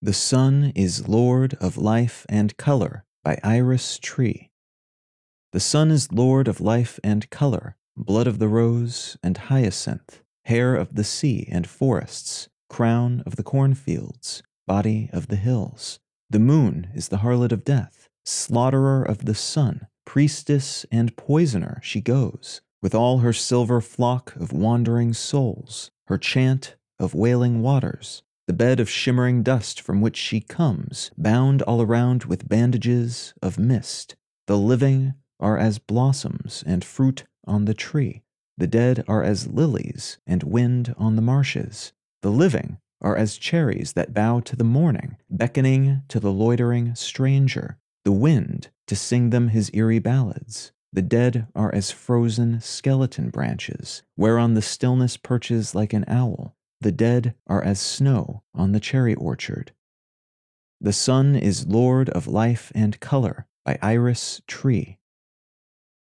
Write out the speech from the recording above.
The sun is Lord of life and color by Iris Tree. The sun is Lord of life and color, blood of the rose and hyacinth, hair of the sea and forests, crown of the cornfields, body of the hills. The moon is the harlot of death, slaughterer of the sun, priestess and poisoner she goes, with all her silver flock of wandering souls, her chant of wailing waters, the bed of shimmering dust from which she comes, bound all around with bandages of mist. The living are as blossoms and fruit on the tree. The dead are as lilies and wind on the marshes. The living are as cherries that bow to the morning, beckoning to the loitering stranger. The wind to sing them his eerie ballads. The dead are as frozen skeleton branches, whereon the stillness perches like an owl. The dead are as snow on the cherry orchard. The sun is Lord of life and color by Iris Tree.